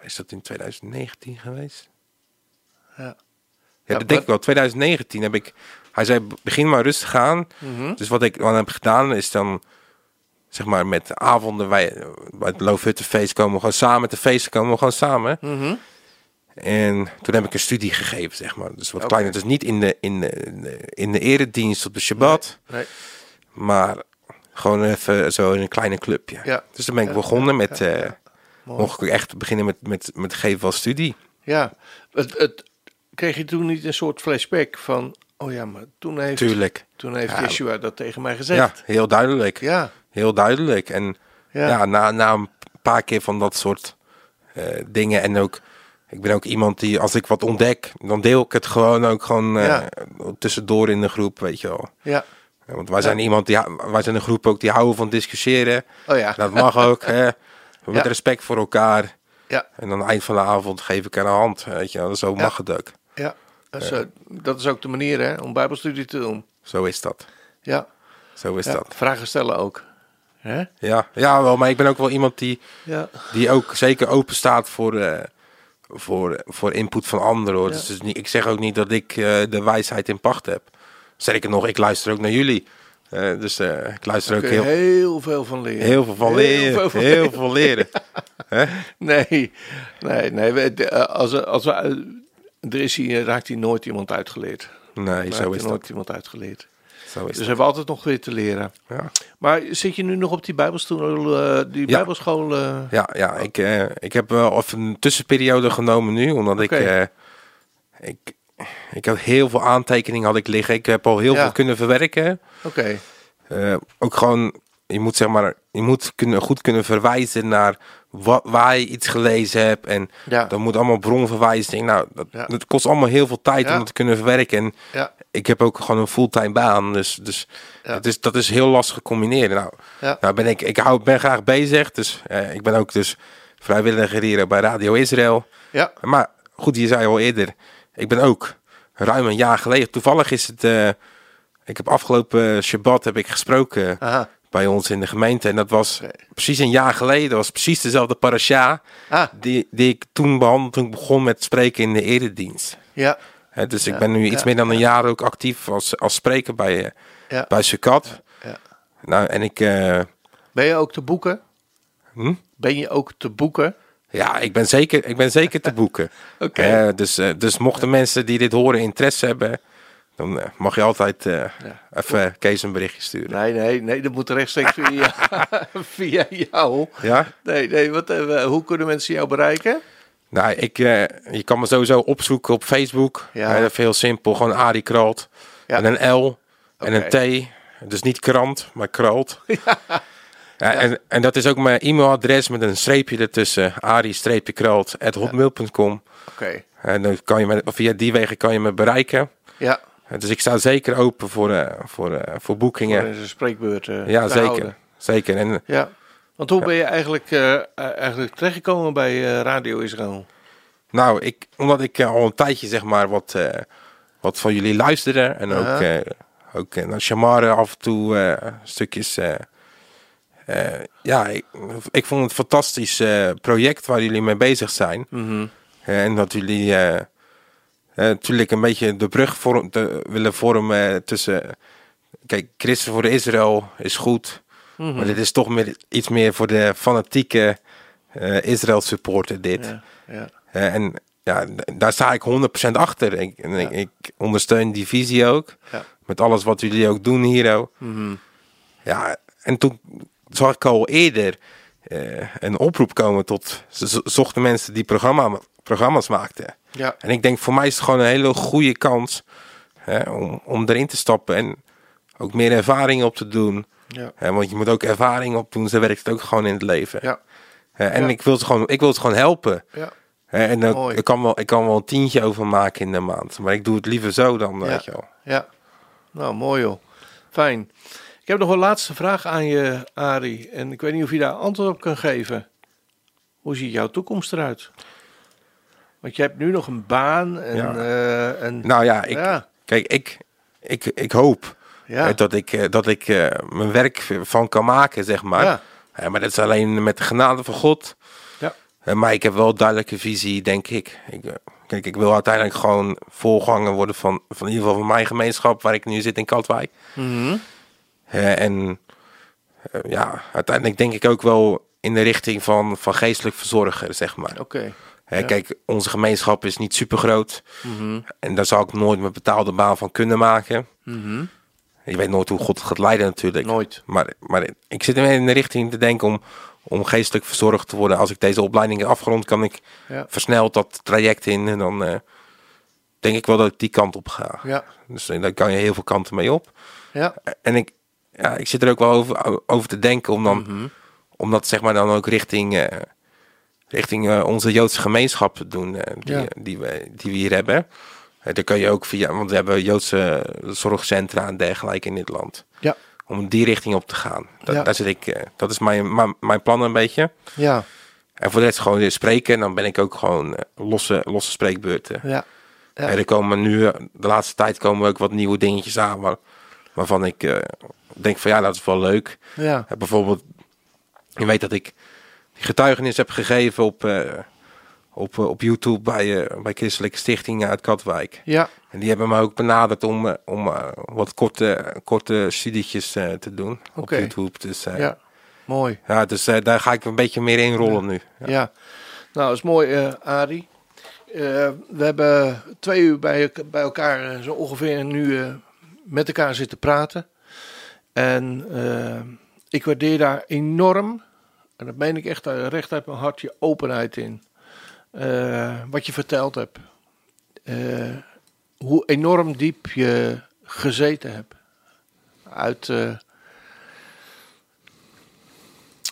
is dat in 2019 geweest? Ja. Ja, Ja, dat denk ik wel. 2019 heb ik. Hij zei: begin maar rustig aan. Mhm. Dus wat ik dan heb gedaan is dan. Zeg maar met avonden wij bij het Loofhuttenfeest komen we gewoon samen. Met de feesten komen we gewoon samen. Mhm. En toen heb ik een studie gegeven, zeg maar. Dus wat Oké. kleiner. Dus niet in de, in, de, in de, eredienst op de Shabbat. Nee. Maar gewoon even zo in een kleine clubje. Ja. Dus dan ben ik Ja, begonnen met... ja, eh ja. Mocht ik echt beginnen met, met, met geven van studie. Ja. Het, het, kreeg je toen niet een soort flashback van... Oh ja, maar toen heeft, Tuurlijk. toen heeft Ja. Yeshua dat tegen mij Ja, gezegd. heel duidelijk. Ja. Heel duidelijk. En Ja. ja, na, na een paar keer van dat soort eh, dingen. En ook, ik ben ook iemand die, als ik wat ontdek, dan deel ik het gewoon ook gewoon eh, Ja. tussendoor in de groep, weet je wel. Ja. Want wij zijn iemand die, wij zijn een groep ook die houden van discussiëren. Oh ja. Dat mag ook, hè. Met respect voor elkaar. Ja. En aan het eind van de avond geef ik haar een hand, weet je. Zo mag het ook. Ja. Dat is, eh, dat is ook de manier hè, om bijbelstudie te doen. Zo is dat. Ja. Zo is dat. Vragen stellen ook. Hè? Ja, ja, wel, maar ik ben ook wel iemand die, Ja. die ook zeker open staat voor, eh, voor, voor input van anderen. Hoor. Ja. Dus niet, ik zeg ook niet dat ik eh, de wijsheid in pacht heb. Zeker nog, ik luister ook naar jullie. Eh, dus eh, ik luister ook heel, heel veel van leren. heel veel van Heel leren. veel van heel leren. veel leren. Nee, nee, nee. we- de- eh, Als, we- als we, er is hier, raakt hier nooit iemand uitgeleerd. Nee, Raakt zo is nooit dat. iemand uitgeleerd. Zo is Dus dat. hebben we altijd nog weer te leren. Ja. Maar zit je nu nog op die bijbelstoel, eh, die Ja. bijbelschool? Ja, ja ik, ik heb wel even een tussenperiode genomen nu, omdat ik, ik, ik had heel veel aantekeningen had ik liggen. Ik heb al heel Ja. veel kunnen verwerken. Oké, Eh, ook gewoon, je moet zeg maar, je moet kunnen, goed kunnen verwijzen naar wat, waar je iets gelezen hebt. En Ja. dat moet allemaal bronverwijzing. Nou, dat, Ja. dat kost allemaal heel veel tijd om dat te kunnen verwerken. En ik heb ook gewoon een fulltime baan. Dus, dus het is, dat is heel lastig combineren. Nou, nou ben ik, ik hou, ben graag bezig. Dus eh, ik ben ook dus vrijwilliger hier bij Radio Israël. ja, Maar goed, je zei al eerder, ik ben ook ruim een jaar geleden. Toevallig is het, eh, ik heb afgelopen Shabbat heb ik gesproken aha, bij ons in de gemeente. En dat was precies een jaar geleden. Dat was precies dezelfde parasha ah, die, die ik toen behandelde toen ik begon met spreken in de eredienst. ja, dus ik ben nu iets ja, meer dan een ja. jaar ook actief als, als spreker bij, eh, ja, bij. Nou, en ik, eh, Ben je ook te boeken? hm? Ben je ook te boeken? Ja, ik ben zeker, ik ben zeker te boeken. Oké. Dus, eh, dus mochten mensen die dit horen interesse hebben, dan eh, mag je altijd eh, even Kees een berichtje sturen. Nee, nee, nee, dat moet rechtstreeks via, via jou. Ja? Nee, nee, wat, hoe kunnen mensen jou bereiken? Nou, ik, je kan me sowieso opzoeken op Facebook. Ja. Ja. even heel simpel, gewoon Arie Kralt. Ja. En een L. En een. T, dus niet krant, maar kralt. Ja, en, en dat is ook mijn e-mailadres met een streepje ertussen. ari-kralt.hotmail.com Oké. En dan kan je me, via die wegen kan je me bereiken. Ja, Dus ik sta zeker open voor, eh, voor, eh, voor boekingen. voor zijn spreekbeurt eh, ja, zeker. houden. Zeker. En Ja. Want hoe ben je eigenlijk, eigenlijk terechtgekomen bij Radio Israël? nou, ik, omdat ik al een tijdje zeg maar wat, wat van jullie luisterde. En ook, eh, ook naar Shamare af en toe stukjes. Eh, ja, ik, ik vond het een fantastisch eh, project waar jullie mee bezig zijn. Mhm. Eh, en dat jullie natuurlijk een beetje de brug vorm, te, willen vormen tussen... Kijk, Christen voor Israël is goed. Mhm. Maar dit is toch meer, iets meer voor de fanatieke Israël supporter dit. Ja, ja. En ja, daar sta ik 100% achter. Ik, en ik, Ja. ik ondersteun die visie ook. Ja. Met alles wat jullie ook doen hier. Mhm. Ja, en toen zag ik al eerder eh, een oproep komen tot... Ze zo- zochten mensen die programma, programma's maakten. Ja. En ik denk, voor mij is het gewoon een hele goede kans hè, om, om erin te stappen. En ook meer ervaring op te doen. Ja. Hè, want je moet ook ervaring opdoen. Zo werkt het ook gewoon in het leven. Ja. Hè, en Ja. ik, wil ze gewoon, ik wil ze gewoon helpen. Ja. Hè, en dan, Mooi. ik, kan wel, ik kan wel een tientje over maken in de maand. Maar ik doe het liever zo dan, weet je wel. Ja. Nou, mooi joh. Fijn. Ik heb nog een laatste vraag aan je, Arie. En ik weet niet of je daar antwoord op kan geven. Hoe ziet jouw toekomst eruit? Want je hebt nu nog een baan en... Ja. eh, en Nou ja, ik, ja, kijk, ik, ik, ik hoop ja. dat ik, eh, dat ik eh, mijn werk van kan maken, zeg maar. Maar dat is alleen met de genade van God. Ja. Maar ik heb wel een duidelijke visie, denk ik. ik kijk, ik wil uiteindelijk gewoon voorganger worden van, van in ieder geval van mijn gemeenschap waar ik nu zit in Katwijk. Mhm. Eh, en eh, ja, uiteindelijk denk ik ook wel in de richting van, van geestelijk verzorger, zeg maar. Oké. Ja. Kijk, onze gemeenschap is niet super groot. Mhm. En daar zal ik nooit mijn betaalde baan van kunnen maken. Mhm. Je weet nooit hoe God het gaat leiden natuurlijk. Nooit. Maar, maar ik zit in de richting te denken om, om geestelijk verzorgd te worden. Als ik deze opleiding heb afgerond, kan ik Ja. versneld dat traject in. En dan eh, denk ik wel dat ik die kant op ga. Ja. Dus eh, daar kan je heel veel kanten mee op. Ja. En ik, ja, ik zit er ook wel over, over te denken om, dan, om dat zeg maar dan ook richting, eh, richting eh, onze Joodse gemeenschap te doen. eh, die, Ja. die, we, die we hier hebben. Daar kan je ook via, want we hebben Joodse zorgcentra en dergelijke in dit land. Ja. Om die richting op te gaan. Da- Ja. Daar zit ik, dat is mijn, mijn, mijn plan een beetje. Ja. En voor de rest gewoon weer spreken. En dan ben ik ook gewoon losse, losse spreekbeurten. Ja. Ja. En er komen nu, de laatste tijd komen ook wat nieuwe dingetjes aan. Waar, waarvan ik eh, denk van ja, dat is wel leuk. Ja. Eh, bijvoorbeeld, je weet dat ik die getuigenis heb gegeven op, eh, op, op YouTube bij, bij Christelijke Stichtingen uit Katwijk. Ja. En die hebben me ook benaderd om, om wat korte, korte studietjes te doen op. YouTube. Dus, Ja. Mooi. ja, dus daar ga ik een beetje meer in rollen nu. Ja. Ja. Nou, dat is mooi. Eh, we hebben twee uur bij, bij elkaar zo ongeveer nu met elkaar zitten praten. En eh, ik waardeer daar enorm, en dat meen ik echt recht uit mijn hart, je openheid in. Eh, wat je verteld hebt. Eh, hoe enorm diep je gezeten hebt. Uit,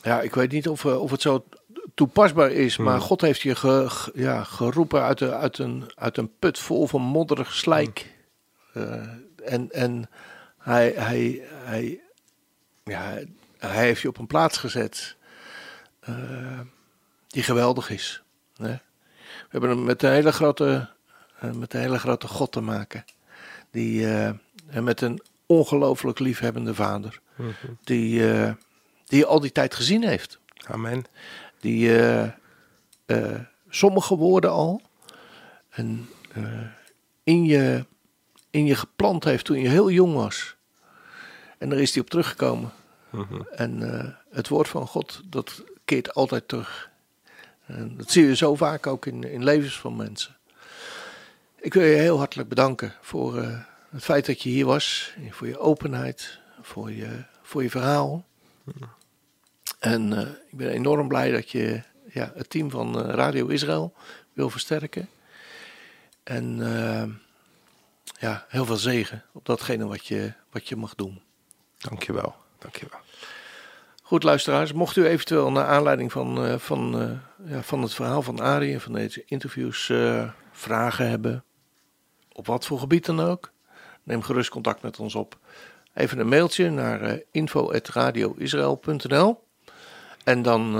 ja, ik weet niet of, of het zo toepasbaar is, maar Hmm. God heeft je ge- ge- ja, geroepen uit, de, uit, een, uit een put vol van modderig slijk. Eh, en en hij, hij, hij, ja, hij heeft je op een plaats gezet eh, die geweldig is. Hè? We hebben met een hele grote, eh, met een hele grote God te maken. Die, eh, en met een ongelooflijk liefhebbende vader. Mhm. Die, die je al die tijd gezien heeft. Amen. Die sommige woorden al en, in, je, in je geplant heeft toen je heel jong was. En daar is hij op teruggekomen. Mhm. En eh, het woord van God, dat keert altijd terug. En dat zie je zo vaak ook in, in levens van mensen. Ik wil je heel hartelijk bedanken voor eh, het feit dat je hier was. Voor je openheid, voor je, voor je verhaal. En eh, ik ben enorm blij dat je ja, het team van Radio Israël wil versterken. En ja, heel veel zegen op datgene wat je, wat je mag doen. Dankjewel. Dankjewel. Goed, luisteraars, mocht u eventueel naar aanleiding van, eh, van, eh, ja, van het verhaal van Arie en van deze interviews eh, vragen hebben, op wat voor gebied dan ook, neem gerust contact met ons op. Even een mailtje naar eh info.radioisrael.nl en dan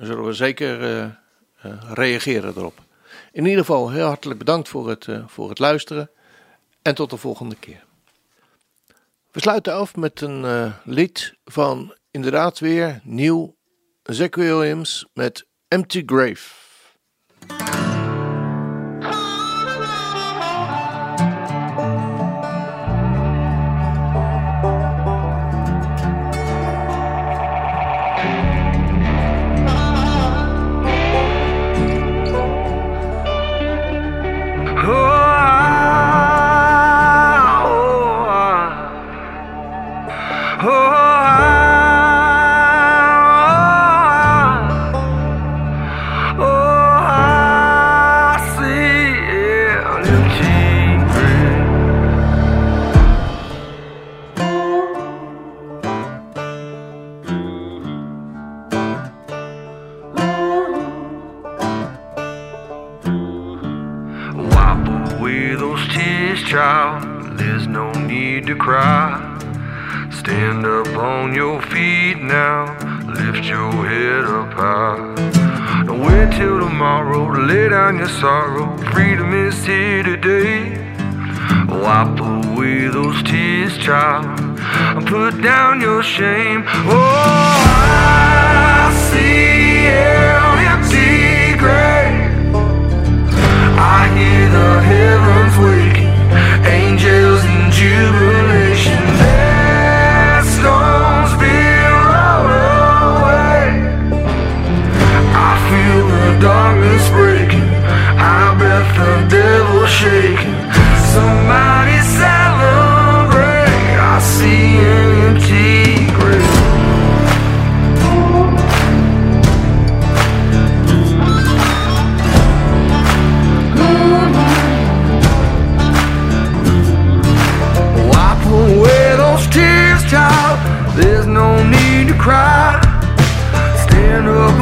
zullen we zeker reageren erop. In ieder geval heel hartelijk bedankt voor het, voor het luisteren en tot de volgende keer. We sluiten af met een eh, lied van inderdaad weer nieuw Zack Williams met Empty Grave. Now. Lift your head up high. Don't wait till tomorrow to lay down your sorrow. Freedom is here today. Wipe away those tears, child. And put down your shame. Oh, I see an empty grave. I hear the heavens waking, angels in jubilation. The darkness breaking. I bet the devil's shaking. Somebody celebrate. I see an empty grave. Wipe away those tears, child. There's no need to cry. Stand up